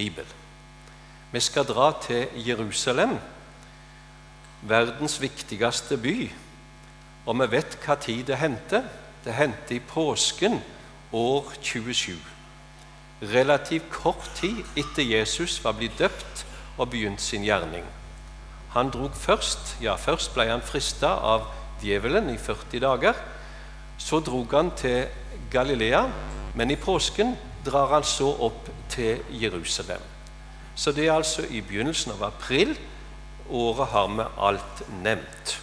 bibel. Vi skal dra til Jerusalem, verdens viktigste by. Og vi vet hva tid det hendte. Det hendte i påsken år 27. Relativt kort tid etter Jesus var blitt døpt og begynt sin gjerning. Han drog først ja, først ble han frista av djevelen i 40 dager. Så drog han til Galilea, men i påsken drar han så opp til Jerusalem. Så det er altså i begynnelsen av april. Året har vi alt nevnt.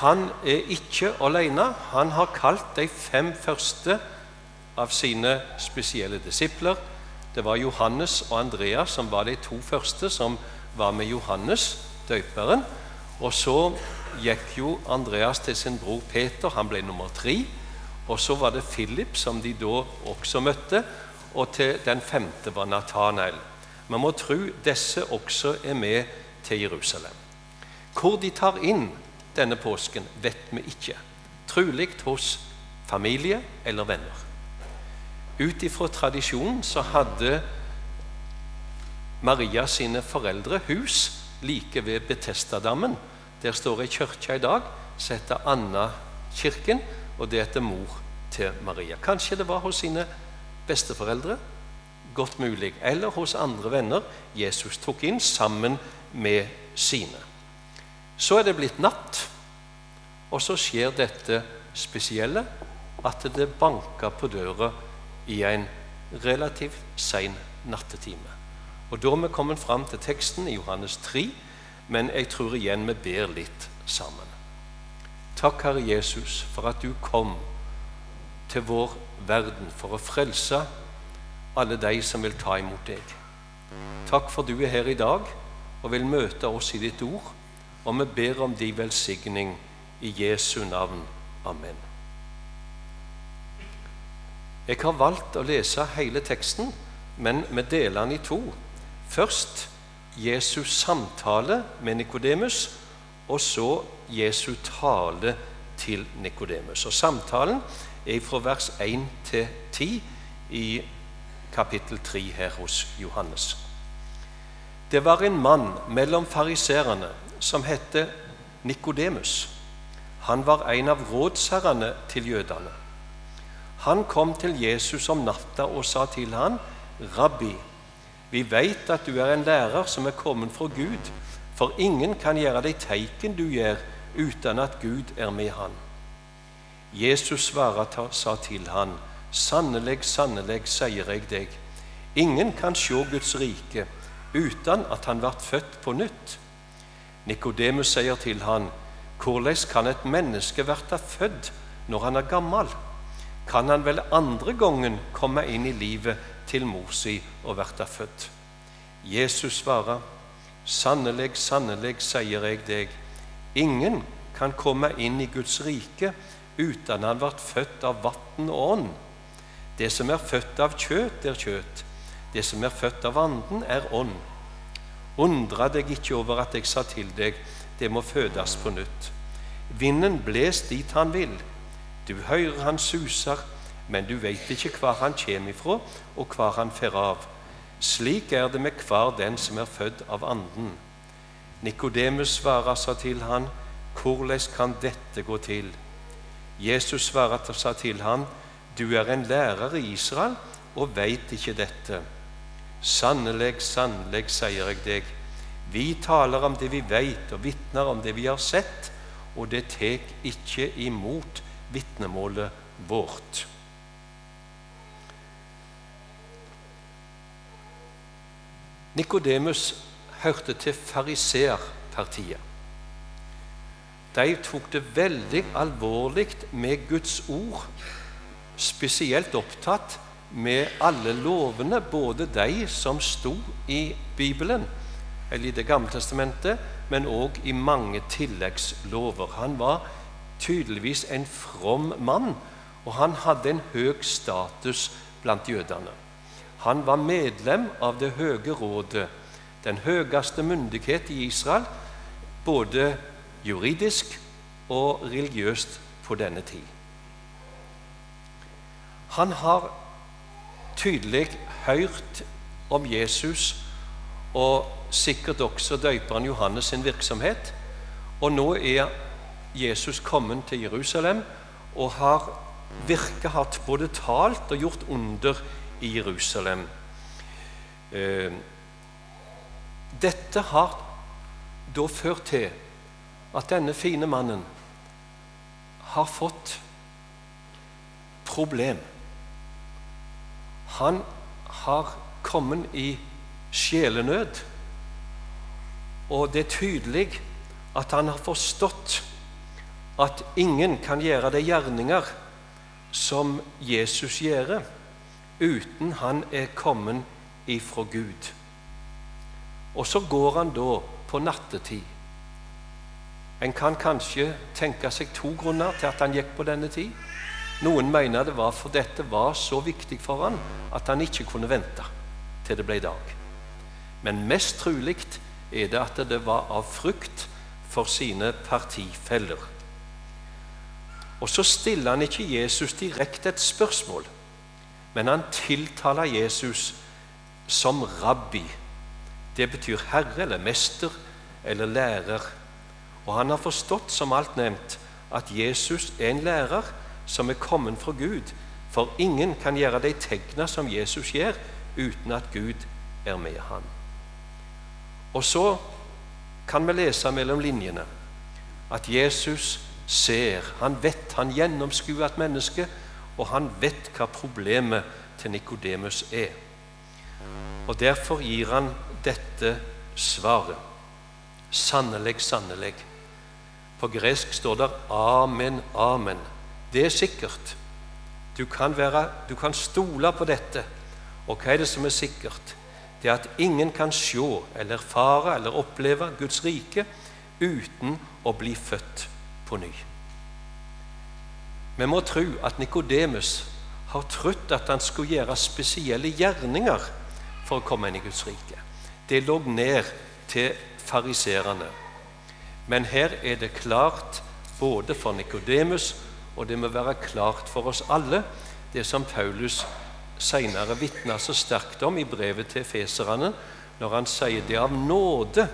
Han er ikke alene. Han har kalt de fem første av sine spesielle disipler. Det var Johannes og Andreas som var de to første som var med Johannes, døperen. Og så gikk jo Andreas til sin bror Peter. Han ble nummer tre. Og så var det Philip, som de da også møtte. Og til den femte var Nathanael. Vi må tro disse også er med til Jerusalem. Hvor de tar inn denne påsken, vet vi ikke. Trolig hos familie eller venner. Ut ifra tradisjonen så hadde Maria sine foreldre hus like ved Betestadammen. Der står ei kirke i dag som heter Anna-kirken, og det heter mor til Maria. Kanskje det var hos sine besteforeldre? Godt mulig. Eller hos andre venner Jesus tok inn sammen med sine. Så er det blitt natt, og så skjer dette spesielle at det banker på døra i en relativt sein nattetime. Og Da er vi kommet fram til teksten i Johannes 3, men jeg tror igjen vi ber litt sammen. Takk, Herre Jesus, for at du kom til vår verden for å frelse alle de som vil ta imot deg. Takk for du er her i dag og vil møte oss i ditt ord, og vi ber om din velsigning i Jesu navn. Amen. Jeg har valgt å lese hele teksten, men vi deler den i to. Først Jesus samtale med Nikodemus, og så Jesu tale til Nikodemus. Og Samtalen er fra vers 1 til 10 i kapittel 3 her hos Johannes. Det var en mann mellom fariserene som het Nikodemus. Han var en av rådsherrene til jødene. Han kom til Jesus om natta og sa til han, 'Rabbi, vi veit at du er en lærer som er kommet fra Gud, for ingen kan gjøre de teiken du gjør, uten at Gud er med han.' Jesus svaret sa til han, 'Sannelig, sannelig, sier jeg deg, ingen kan se Guds rike uten at han blir født på nytt.' Nikodemus sier til han, 'Hvordan kan et menneske bli født når han er gammel?' Kan han vel andre gangen komme inn i livet til mor si og bli født? Jesus svarer, 'Sannelig, sannelig, sier jeg deg, ingen kan komme inn i Guds rike' uten han ble født av vann og ånd. Det som er født av kjøtt, er kjøtt. Det som er født av anden, er ånd. Undra deg ikke over at jeg sa til deg, det må fødes på nytt. Vinden bles dit han vil. Du hører han suser, men du veit ikke hvor han kommer ifra, og hvor han fer av. Slik er det med hver den som er født av anden. Nikodemus svarer så til han, hvordan kan dette gå til? Jesus svaret og sa til ham, Du er en lærer i Israel og veit ikke dette. Sannelig, sannelig, sier jeg deg, vi taler om det vi veit, og vitner om det vi har sett, og det tek ikke imot vitnemålet vårt. Nikodemus hørte til fariseerpartiet de tok det veldig alvorlig med Guds ord. Spesielt opptatt med alle lovene, både de som sto i Bibelen, eller i Det gamle testamentet, men òg i mange tilleggslover. Han var tydeligvis en from mann, og han hadde en høy status blant jødene. Han var medlem av Det høye rådet, den høyeste myndighet i Israel, både juridisk og religiøst på denne tid. Han har tydelig hørt om Jesus og sikkert også døperen Johannes sin virksomhet. Og nå er Jesus kommet til Jerusalem og har virket hatt både talt og gjort under i Jerusalem. Eh, dette har da ført til at denne fine mannen har fått problem. Han har kommet i sjelenød, og det er tydelig at han har forstått at ingen kan gjøre de gjerninger som Jesus gjør, uten han er kommet ifra Gud. Og så går han da på nattetid. En kan kanskje tenke seg to grunner til at han gikk på denne tid. Noen mener det var for dette var så viktig for han at han ikke kunne vente til det ble dag. Men mest trolig er det at det var av frykt for sine partifeller. Og så stiller han ikke Jesus direkte et spørsmål, men han tiltaler Jesus som rabbi. Det betyr herre eller mester eller lærer. Og han har forstått, som alt nevnt, at Jesus er en lærer som er kommet fra Gud. For ingen kan gjøre de tegna som Jesus gjør, uten at Gud er med ham. Og så kan vi lese mellom linjene at Jesus ser, han vet, han gjennomskuer et menneske, og han vet hva problemet til Nikodemus er. Og Derfor gir han dette svaret. Sannelig, sannelig. På gresk står det 'amen, amen'. Det er sikkert. Du kan, være, du kan stole på dette. Og hva er det som er sikkert? Det er at ingen kan se eller erfare eller oppleve Guds rike uten å bli født på ny. Vi må tro at Nikodemus har trodd at han skulle gjøre spesielle gjerninger for å komme inn i Guds rike. Det lå ned til fariserene. Men her er det klart både for Nikodemus og det må være klart for oss alle, det som Paulus senere vitner så sterkt om i brevet til feserne, når han sier det av nåde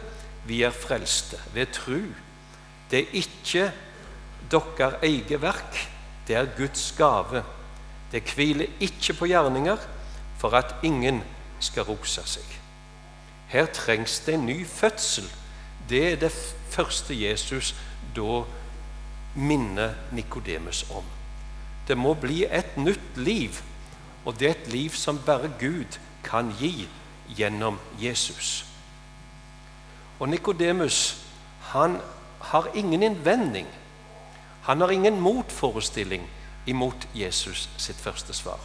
vi er frelste, ved tru. Det er ikke deres eget verk, det er Guds gave. Det hviler ikke på gjerninger for at ingen skal rose seg. Her trengs det en ny fødsel. Det er det første Jesus da minner Nikodemus om. Det må bli et nytt liv, og det er et liv som bare Gud kan gi gjennom Jesus. Og Nikodemus har ingen innvending. Han har ingen motforestilling imot Jesus sitt første svar.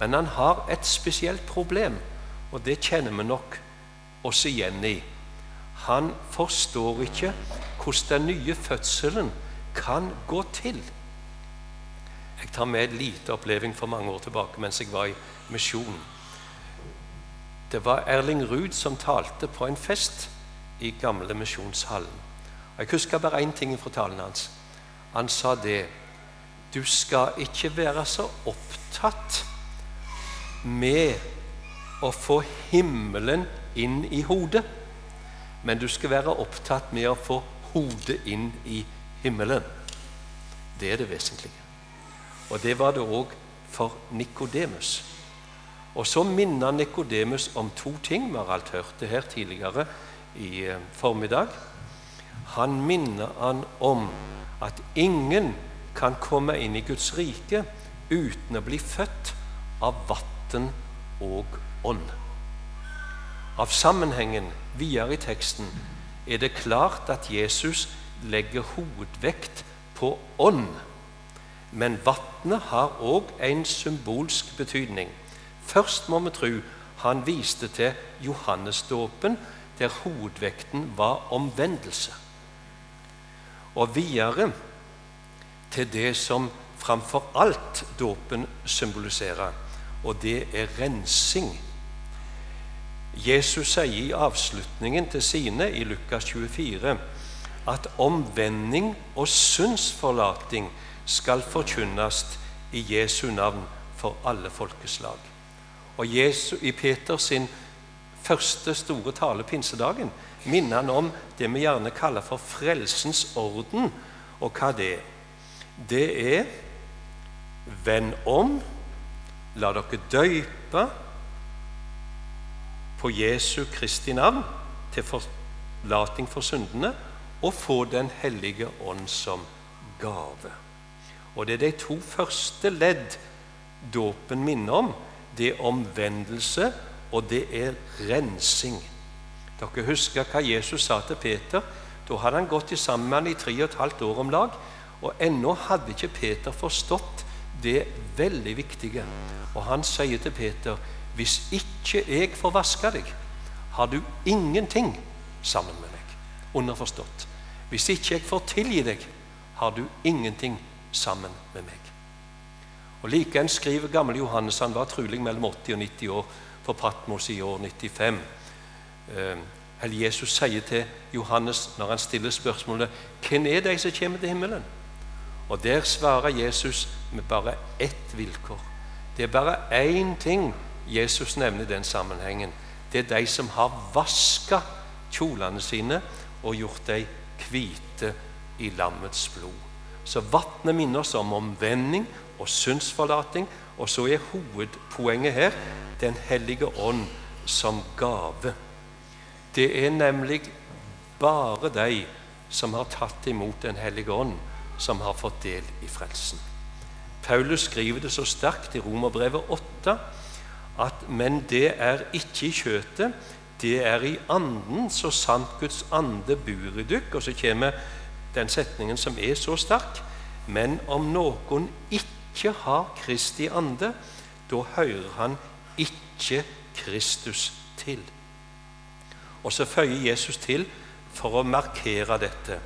Men han har et spesielt problem, og det kjenner vi nok oss igjen i. Han forstår ikke hvordan den nye fødselen kan gå til. Jeg tar med en lite oppleving for mange år tilbake mens jeg var i misjon. Det var Erling Ruud som talte på en fest i gamle Misjonshallen. Jeg husker bare én ting fra talen hans. Han sa det Du skal ikke være så opptatt med å få himmelen inn i hodet, men du skal være opptatt med å få hodet inn i himmelen. Det er det vesentlige. Og det var det òg for Nikodemus. Og så minner Nikodemus om to ting. Vi har alt hørt det her tidligere i eh, formiddag. Han minner han om at ingen kan komme inn i Guds rike uten å bli født av vann og ånd. Av sammenhengen videre i teksten er det klart at Jesus legger hovedvekt på ånd. Men vannet har òg en symbolsk betydning. Først må vi tro han viste til Johannesdåpen, der hovedvekten var omvendelse. Og videre til det som framfor alt dåpen symboliserer, og det er rensing. Jesus sier i avslutningen til sine i Lukas 24 at omvending og syndsforlating skal forkynnes i Jesu navn for alle folkeslag. Og Jesus, I Peters første store tale pinsedagen, minner han om det vi gjerne kaller for frelsens orden. Og hva det er? Det er Vend om, la dere døype på Jesu Kristi navn til forlating for syndene, og få Den hellige ånd som gave. Og Det er de to første ledd dåpen minner om. Det er omvendelse, og det er rensing. Dere husker hva Jesus sa til Peter. Da hadde han gått sammen med han i tre og et halvt år om lag. Og ennå hadde ikke Peter forstått det veldig viktige. Og han sier til Peter, 'Hvis ikke jeg får vaske deg, har du ingenting sammen med meg.' Underforstått. Hvis ikke jeg får tilgi deg, har du ingenting sammen med meg. Og Likeens skriver gamle Johannes, han var trolig mellom 80 og 90 år på Patmos i år 95. Eh, eller Jesus sier til Johannes når han stiller spørsmålet 'Hvem er de som kommer til himmelen?' Og Der svarer Jesus med bare ett vilkår. Det er bare én ting Jesus nevner i den sammenhengen. Det er de som har vaska kjolene sine og gjort dem hvite i lammets blod. Så vannet minner oss om omvending og syndsforlating. Og så er hovedpoenget her Den hellige ånd som gave. Det er nemlig bare de som har tatt imot Den hellige ånd, som har fått del i frelsen. Paulus skriver det så sterkt i Romerbrevet 8 at men det er ikke i kjøtet, det er i anden, så sant Guds ande bor i dykk. Og så kommer den setningen som er så sterk. Men om noen ikke har Kristi ande, da hører han ikke Kristus til. Og så føyer Jesus til for å markere dette.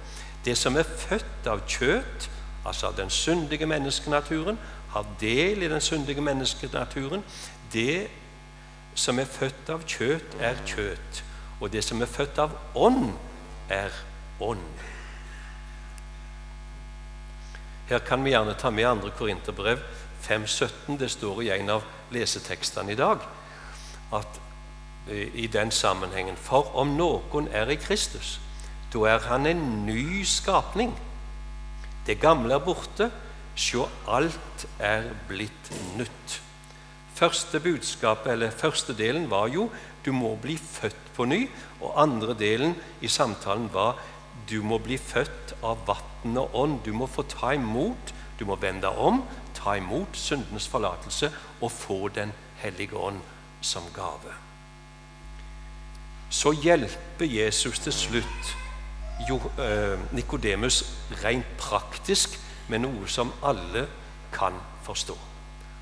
Det som er født av kjøtt, altså av den syndige menneskenaturen, har del i den syndige menneskenaturen. Det som er født av kjøtt, er kjøtt. Og det som er født av ånd, er ånd. Her kan vi gjerne ta med andre korinterbrev 5.17. Det står i en av lesetekstene i dag at eh, i den sammenhengen For om noen er i Kristus, da er han en ny skapning. Det gamle er borte. Sjå, alt er blitt nytt. Første budskapet, eller første delen var jo 'du må bli født på ny', og andre delen i samtalen var 'du må bli født av vann og ånd'. Du må få ta imot, du må vende om, ta imot syndenes forlatelse og få Den hellige ånd som gave. Så hjelper Jesus til slutt eh, Nikodemus rent praktisk med noe som alle kan forstå.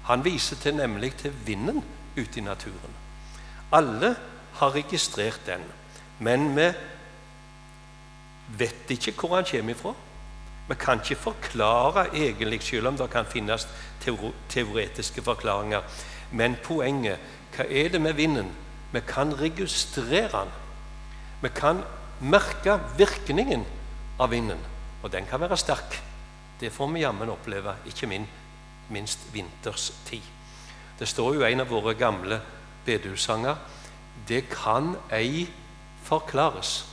Han viser til nemlig til vinden ute i naturen. Alle har registrert den, men vi vet ikke hvor han kommer ifra. Vi kan ikke forklare egentlig, selv om det kan finnes teoretiske forklaringer. Men poenget hva er det med vinden? Vi kan registrere den. Vi kan merke virkningen av vinden, og den kan være sterk. Det får vi jammen oppleve, ikke minst vinterstid. Det står jo en av våre gamle bedehussanger Det kan ei forklares.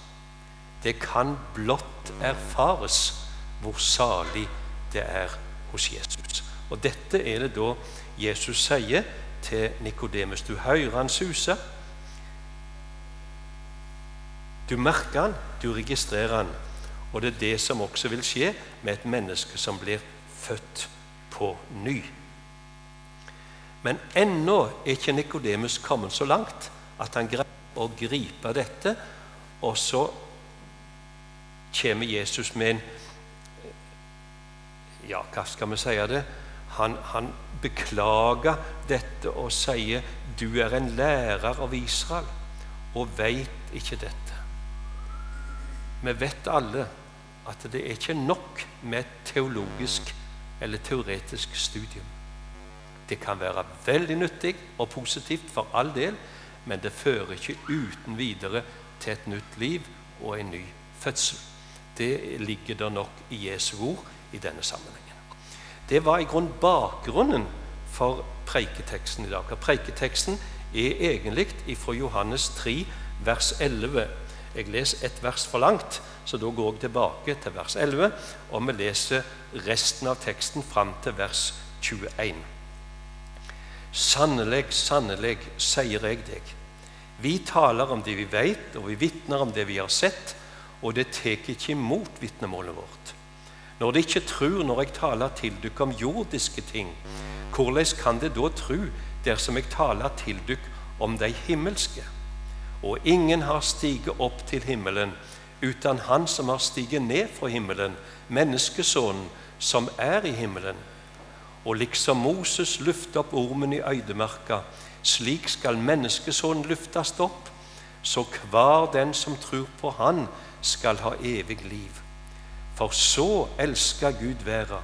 Det kan blott erfares hvor salig det er hos Jesus. Og Dette er det da Jesus sier til Nikodemus. Du hører han suser. Du merker han, du registrerer han. Og det er det som også vil skje med et menneske som blir født på ny. Men ennå er ikke Nikodemus kommet så langt at han greier å gripe dette. Og så kommer Jesus med en Ja, hva skal vi si det? Han, han beklager dette og sier 'Du er en lærer av Israel og veit ikke dette'. Vi vet alle at det er ikke nok med et teologisk eller teoretisk studium. Det kan være veldig nyttig og positivt for all del, men det fører ikke uten videre til et nytt liv og en ny fødsel. Det ligger der nok i Jesu ord i denne sammenhengen. Det var i grunn bakgrunnen for preiketeksten i dag. Preiketeksten er egentlig fra Johannes 3, vers 11. Jeg leser et vers for langt, så da går jeg tilbake til vers 11, og vi leser resten av teksten fram til vers 21. Sannelig, sannelig, sier jeg deg. Vi taler om det vi vet, og vi vitner om det vi har sett, og det tar ikke imot vitnemålet vårt. Når de ikke tror når jeg taler til dere om jordiske ting, hvordan kan de da tro dersom jeg taler til dere om de himmelske? Og ingen har stiget opp til himmelen uten Han som har stiget ned fra himmelen, menneskesonen som er i himmelen. Og liksom Moses løftet opp ormen i øydemarka, slik skal menneskesonen løftes opp, så hver den som tror på Han, skal ha evig liv. For så elska Gud verda,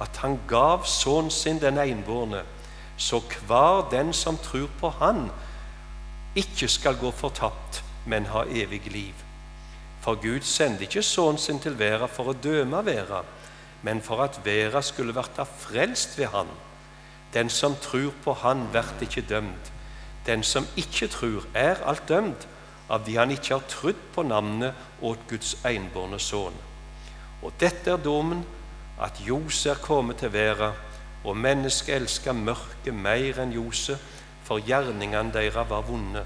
at han gav sønnen sin den enbårne, så hver den som tror på Han, ikke skal gå fortapt, men ha evig liv. For Gud sendte ikke sønnen sin til verden for å døme verden, men for at verden skulle verta frelst ved Han. Den som tror på Han, blir ikke dømt. Den som ikke tror, er alt dømt, av de han ikke har trodd på navnet åt Guds enbårne sønn. Og dette er dommen, at Jose er kommet til verden, og mennesket elsker mørket mer enn Jose, for gjerningene deres var vonde.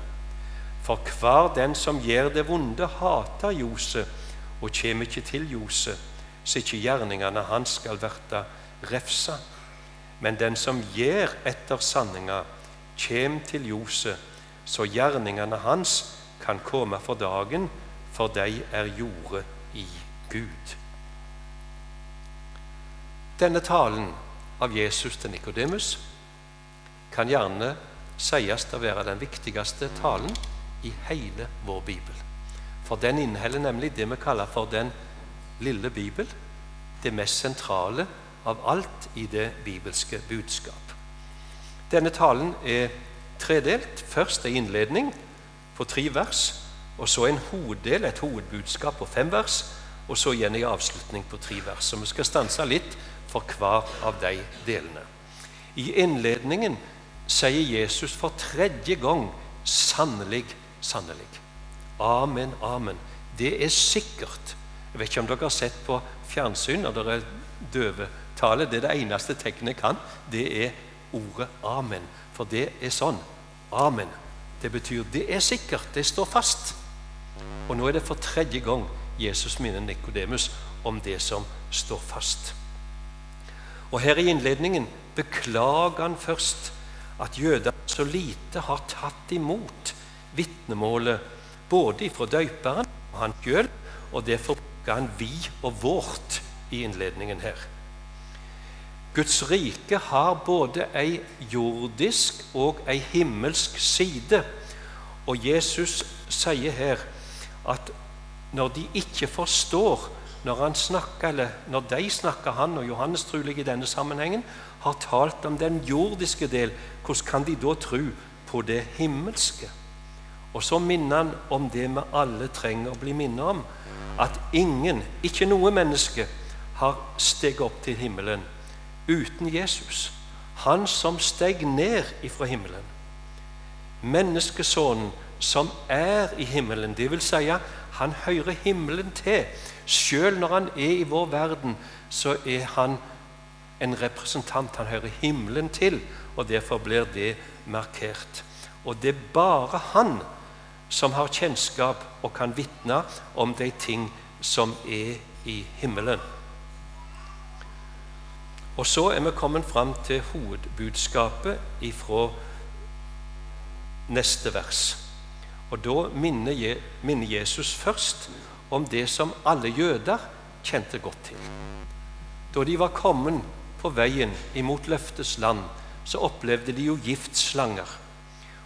For hver den som gjør det vonde, hater Jose og kommer ikke til Jose, så ikke gjerningene hans skal verta refsa. Men den som gjør etter sanninga, kjem til Jose, så gjerningene hans kan komme for dagen, for de er jordet i Gud. Denne talen av Jesus til Nikodemus kan gjerne sies å være den viktigste talen i hele vår bibel. For den inneholder nemlig det vi kaller for den lille bibel, det mest sentrale av alt i det bibelske budskap. Denne talen er tredelt. Først en innledning på tre vers, og så en hoveddel, et hovedbudskap på fem vers, og så igjen en avslutning på tre vers. Så vi skal stanse litt for hver av de delene. I innledningen sier Jesus for tredje gang 'sannelig, sannelig'. Amen, amen. Det er sikkert. Jeg vet ikke om dere har sett på fjernsyn når dere er døvetale. Det er det eneste tegnet jeg kan. Det er ordet 'amen'. For det er sånn. Amen. Det betyr det er sikkert, det står fast. Og nå er det for tredje gang Jesus minner Nikodemus om det som står fast. Og her i innledningen beklager han først at jøder så lite har tatt imot vitnemålet både fra døyperen og han sjøl, og derfor bruker han 'vi' og 'vårt' i innledningen her. Guds rike har både ei jordisk og ei himmelsk side. Og Jesus sier her at når de ikke forstår når han snakker, eller når de snakker, han og Johannes trolig i denne sammenhengen, har talt om den jordiske del, hvordan kan de da tro på det himmelske? Og så minner han om det vi alle trenger å bli minnet om. At ingen, ikke noe menneske, har steget opp til himmelen uten Jesus. Han som steg ned ifra himmelen. Menneskesonen som er i himmelen. Vil si, han hører himmelen til. Selv når han er i vår verden, så er han en representant. Han hører himmelen til, og derfor blir det markert. Og det er bare han som har kjennskap og kan vitne om de ting som er i himmelen. Og så er vi kommet fram til hovedbudskapet ifra neste vers. Og Da minner Jesus først om det som alle jøder kjente godt til. Da de var kommet på veien imot løftes land, så opplevde de jo giftslanger.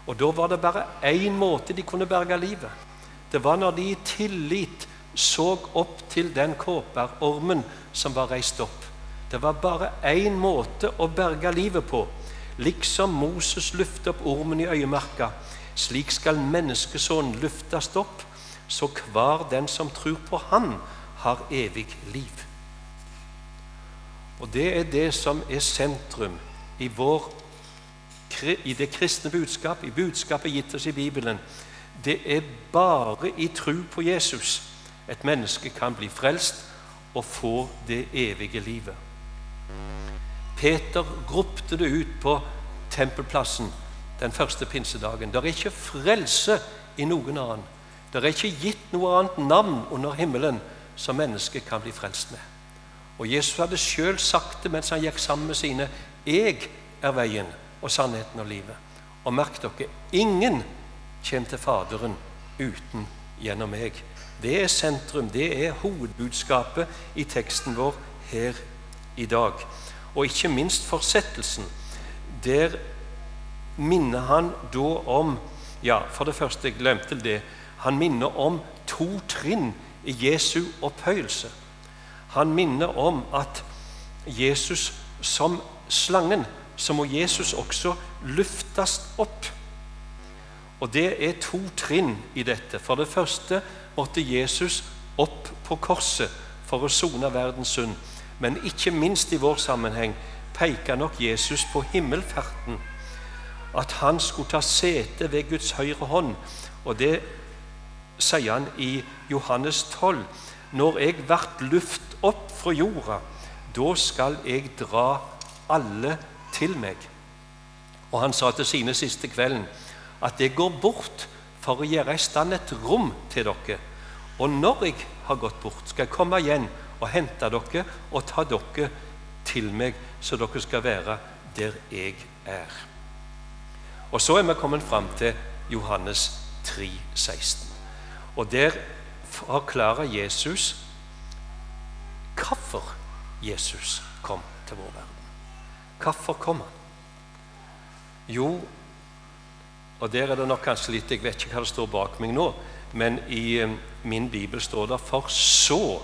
Og Da var det bare én måte de kunne berge livet. Det var når de i tillit så opp til den kåperormen som var reist opp. Det var bare én måte å berge livet på. Liksom Moses løftet opp ormen i øyemarka, slik skal menneskesonen løftes opp, så hver den som tror på Han, har evig liv. Og Det er det som er sentrum i vår i det kristne budskap, i budskapet gitt oss i Bibelen, det er bare i tro på Jesus et menneske kan bli frelst og få det evige livet. Peter ropte det ut på tempelplassen den første pinsedagen. Det er ikke frelse i noen annen. Det er ikke gitt noe annet navn under himmelen som mennesket kan bli frelst med. Og Jesus hadde sjøl sagt det mens han gikk sammen med sine. 'Jeg er veien og sannheten og livet.' Og merk dere, ingen kommer til Faderen uten gjennom meg. Det er sentrum, det er hovedbudskapet i teksten vår her i dag. Og ikke minst fortsettelsen. Der minner han da om Ja, for det første, jeg glemte det. Han minner om to trinn i Jesu opphøyelse. Han minner om at Jesus som slangen, så må Jesus også løftes opp. Og det er to trinn i dette. For det første måtte Jesus opp på korset for å sone verdens synd. Men ikke minst i vår sammenheng peker nok Jesus på himmelferden. At han skulle ta sete ved Guds høyre hånd. Og det sier han i Johannes 12. Når jeg blir luft opp fra jorda, da skal jeg dra alle til meg. Og han sa til sine siste kvelden at jeg går bort for å gjøre i stand et rom til dere. Og når jeg har gått bort, skal jeg komme igjen og hente dere og ta dere til meg, så dere skal være der jeg er. Og så er vi kommet fram til Johannes 3, 16. Og der forklarer Jesus hvorfor Jesus kom til vår verden. Hvorfor kom han? Jo, og der er det nok kanskje litt Jeg vet ikke hva det står bak meg nå, men i eh, min bibel står det 'For så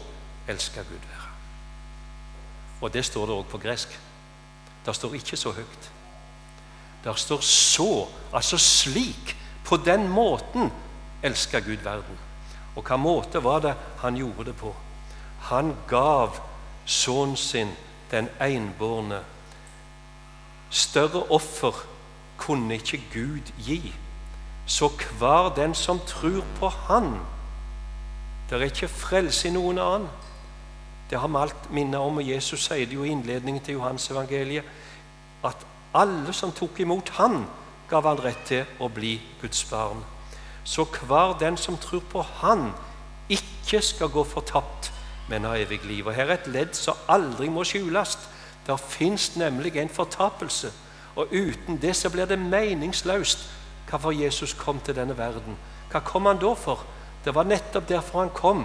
elsker Gud være'. Og det står det òg på gresk. Det står ikke så høyt. Det står 'så', altså slik. På den måten elsker Gud verden. Og hva måte var det han gjorde det på? Han gav sønnen sin, den enbårne. Større offer kunne ikke Gud gi. Så hver den som tror på Han Det er ikke frelse i noen annen. Det har vi alt minnet om, og Jesus sier det jo i innledningen til Johans evangeliet, at alle som tok imot Han, gav han rett til å bli Guds barn. Så hver den som tror på Han, ikke skal gå fortapt, men ha evig liv. Og Her er et ledd som aldri må skjules. Der fins nemlig en fortapelse. Og uten det så blir det meningsløst hvorfor Jesus kom til denne verden. Hva kom han da for? Det var nettopp derfor han kom.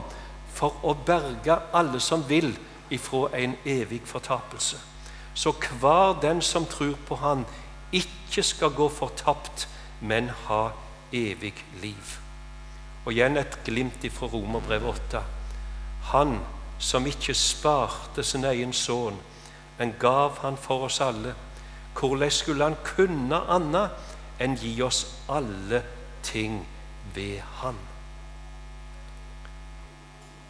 For å berge alle som vil, ifra en evig fortapelse. Så hver den som tror på Han, ikke skal gå fortapt, men ha evig liv. Og igjen et glimt ifra Romerbrevet 8. Han som ikke sparte sin egen sønn, men gav han for oss alle. Hvordan skulle han kunne annet enn gi oss alle ting ved Han?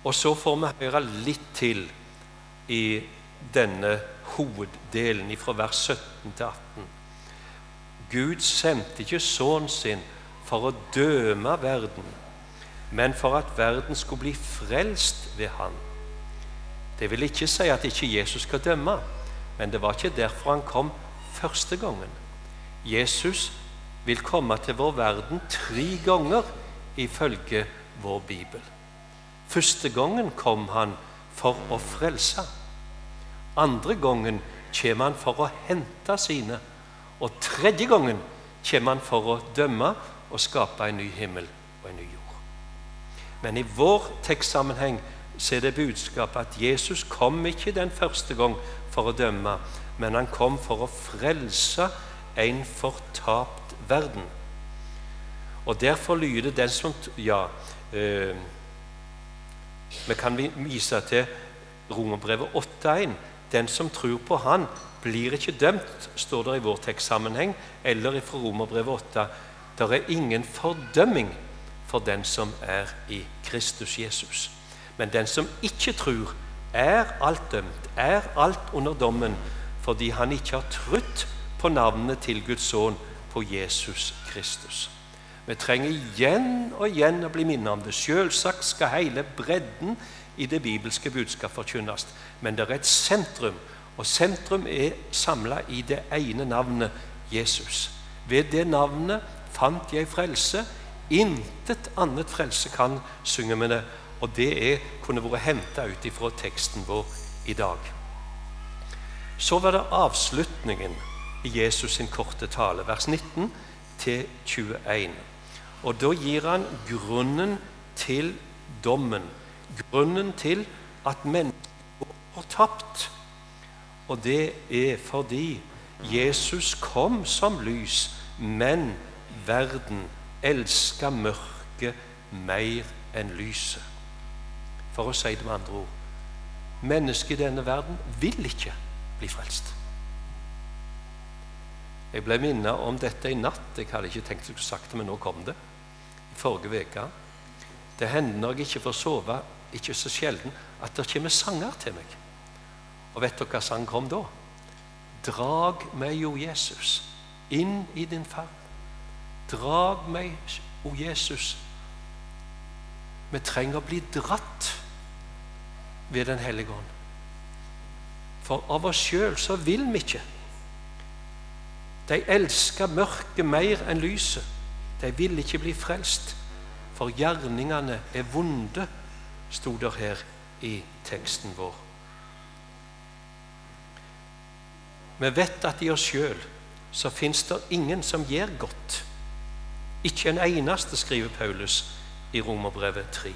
Og så får vi høre litt til i denne hoveddelen fra vers 17 til 18. Gud sendte ikke sønnen sin for å døme verden, men for at verden skulle bli frelst ved Han. Det vil ikke si at ikke Jesus skal dømme, men det var ikke derfor han kom første gangen. Jesus vil komme til vår verden tre ganger ifølge vår bibel. Første gangen kom han for å frelse. Andre gangen kommer han for å hente sine. Og tredje gangen kommer han for å dømme og skape en ny himmel og en ny jord. Men i vår tekstsammenheng så er det budskapet at Jesus kom ikke den første gang for å dømme, men han kom for å frelse en fortapt verden. Og derfor lyder den som Ja, øh, vi kan vise til Romerbrevet 8,1. Den som tror på Han, blir ikke dømt, står det i vår tekstsammenheng, eller fra Romerbrevet 8. Det er ingen fordømming for den som er i Kristus Jesus. Men den som ikke tror, er alt dømt, er alt under dommen, fordi han ikke har trutt på navnet til Guds sønn på Jesus Kristus. Vi trenger igjen og igjen å bli minnet om det. Selvsagt skal hele bredden i det bibelske budskap forkynnes, men det er et sentrum, og sentrum er samla i det ene navnet Jesus. Ved det navnet fant jeg frelse. Intet annet frelse kan synge med det. Og det er, kunne vært henta ut ifra teksten vår i dag. Så var det avslutningen i Jesus sin korte tale, vers 19 til 21. Og da gir han grunnen til dommen. Grunnen til at mennesker går tapt. Og det er fordi Jesus kom som lys, men verden elska mørket mer enn lyset. For å si det med andre ord mennesket i denne verden vil ikke bli frelst. Jeg ble minnet om dette i natt. Jeg hadde ikke tenkt å sagt det, men nå kom det. I forrige uke. Det hender når jeg ikke får sove, ikke så sjelden, at det kommer sanger til meg. Og vet dere hva sang kom da? Drag meg, jo Jesus, inn i din favn. Drag meg, o Jesus. Vi trenger å bli dratt ved Den hellige ånd. For av oss sjøl så vil vi ikke. De elsker mørket mer enn lyset. De vil ikke bli frelst, for gjerningene er vonde, sto der her i teksten vår. Vi vet at i oss sjøl så fins det ingen som gjør godt. Ikke en eneste, skriver Paulus i Romerbrevet 3.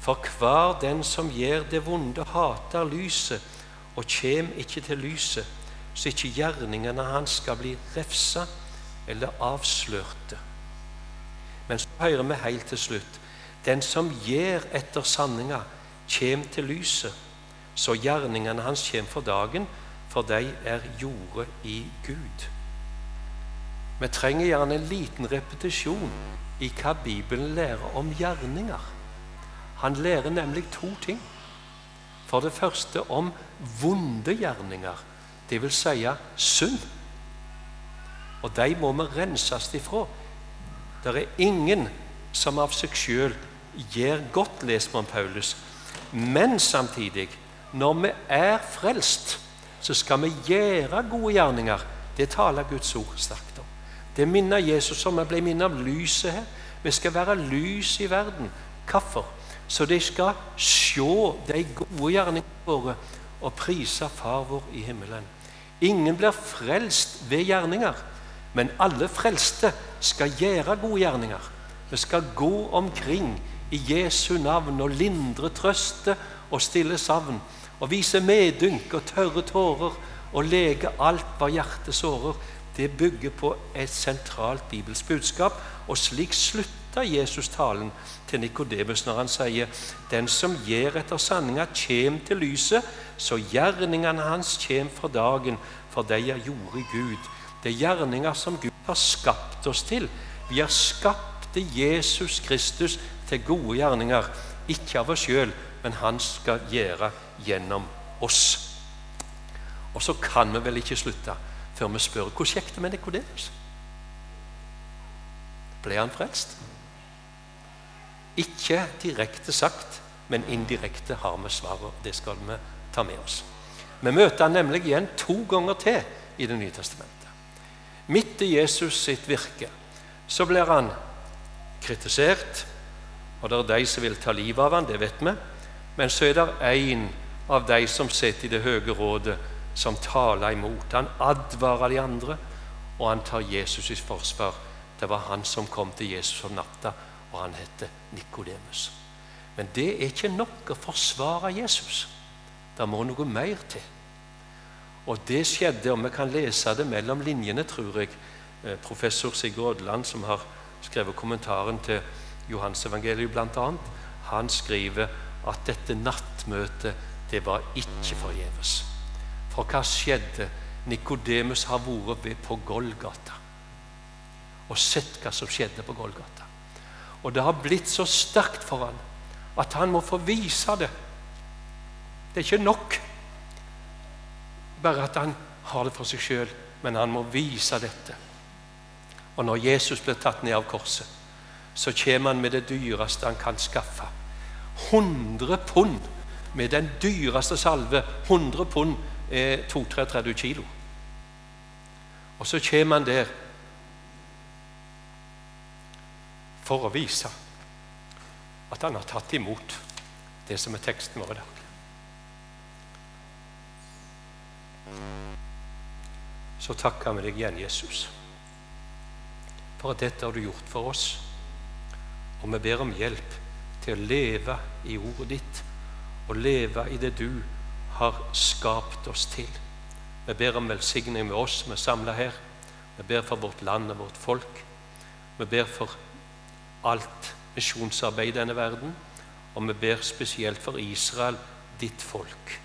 For hver den som gjør det vonde, hater lyset og kjem ikke til lyset, så ikke gjerningene hans skal bli refsa eller avslørte. Men så hører vi helt til slutt den som gjør etter sanninga, kjem til lyset, så gjerningene hans kjem for dagen, for de er jordet i Gud. Vi trenger gjerne en liten repetisjon i hva Bibelen lærer om gjerninger. Han lærer nemlig to ting. For det første om vonde gjerninger, dvs. Si synd. Og de må vi renses ifra. Det er ingen som av seg sjøl gjør godt, leser man Paulus. Men samtidig, når vi er frelst, så skal vi gjøre gode gjerninger. Det taler Guds ord sterkt. Det minner Jesus om. Jeg ble minnet om lyset her. Vi skal være lys i verden. Hvorfor? Så de skal se de gode gjerningene våre og prise Far vår i himmelen. Ingen blir frelst ved gjerninger, men alle frelste skal gjøre gode gjerninger. Vi skal gå omkring i Jesu navn og lindre, trøste og stille savn. Og vise medynk og tørre tårer og lege alt hva hjertet sårer. Det bygger på et sentralt bibelsk budskap, og slik slutta Jesus talen til Nikodemus når han sier Den som gjer etter sanninga, kjem til lyset, så gjerningene hans kjem for dagen, for de er gjorde Gud. Det er gjerninger som Gud har skapt oss til. Vi har skapt Jesus Kristus til gode gjerninger, ikke av oss sjøl, men han skal gjøre gjennom oss. Og så kan vi vel ikke slutte før vi spør hvordan gikk det med Nikodemus? Ble han frelst? Ikke direkte sagt, men indirekte har vi svaret. Det skal vi ta med oss. Vi møter han nemlig igjen to ganger til i Det nye testamentet. Midt i Jesus sitt virke så blir han kritisert, og det er de som vil ta livet av han, det vet vi. Men så er det én av de som sitter i det høye rådet, som taler imot. Han advarer de andre, og han tar Jesus i forsvar. Det var han som kom til Jesus om natta og han heter Nikodemus. Men det er ikke nok å forsvare Jesus. Det må noe mer til. Og det skjedde, og vi kan lese det mellom linjene, tror jeg. Eh, professor Sigurd Odland, som har skrevet kommentaren til Johansevangeliet bl.a., han skriver at dette nattmøtet det var ikke forgjeves. For hva skjedde? Nikodemus har vært på Golgata og sett hva som skjedde på Golgata. Og det har blitt så sterkt for han at han må få vise det. Det er ikke nok bare at han har det for seg sjøl, men han må vise dette. Og når Jesus blir tatt ned av korset, så kommer han med det dyreste han kan skaffe. 100 pund med den dyreste salve. 100 pund er 32-33 kilo. Og så kommer han der for å vise at han har tatt imot det som er teksten vår i dag. Så takker vi deg igjen, Jesus, for at dette har du gjort for oss. Og vi ber om hjelp til å leve i ordet ditt og leve i det du har skapt oss til. Vi ber om velsigning med oss som er samla her. Vi ber for vårt land og vårt folk. Vi ber for alt misjonsarbeid i denne verden. Og vi ber spesielt for Israel, ditt folk.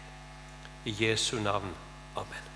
I Jesu navn. Amen.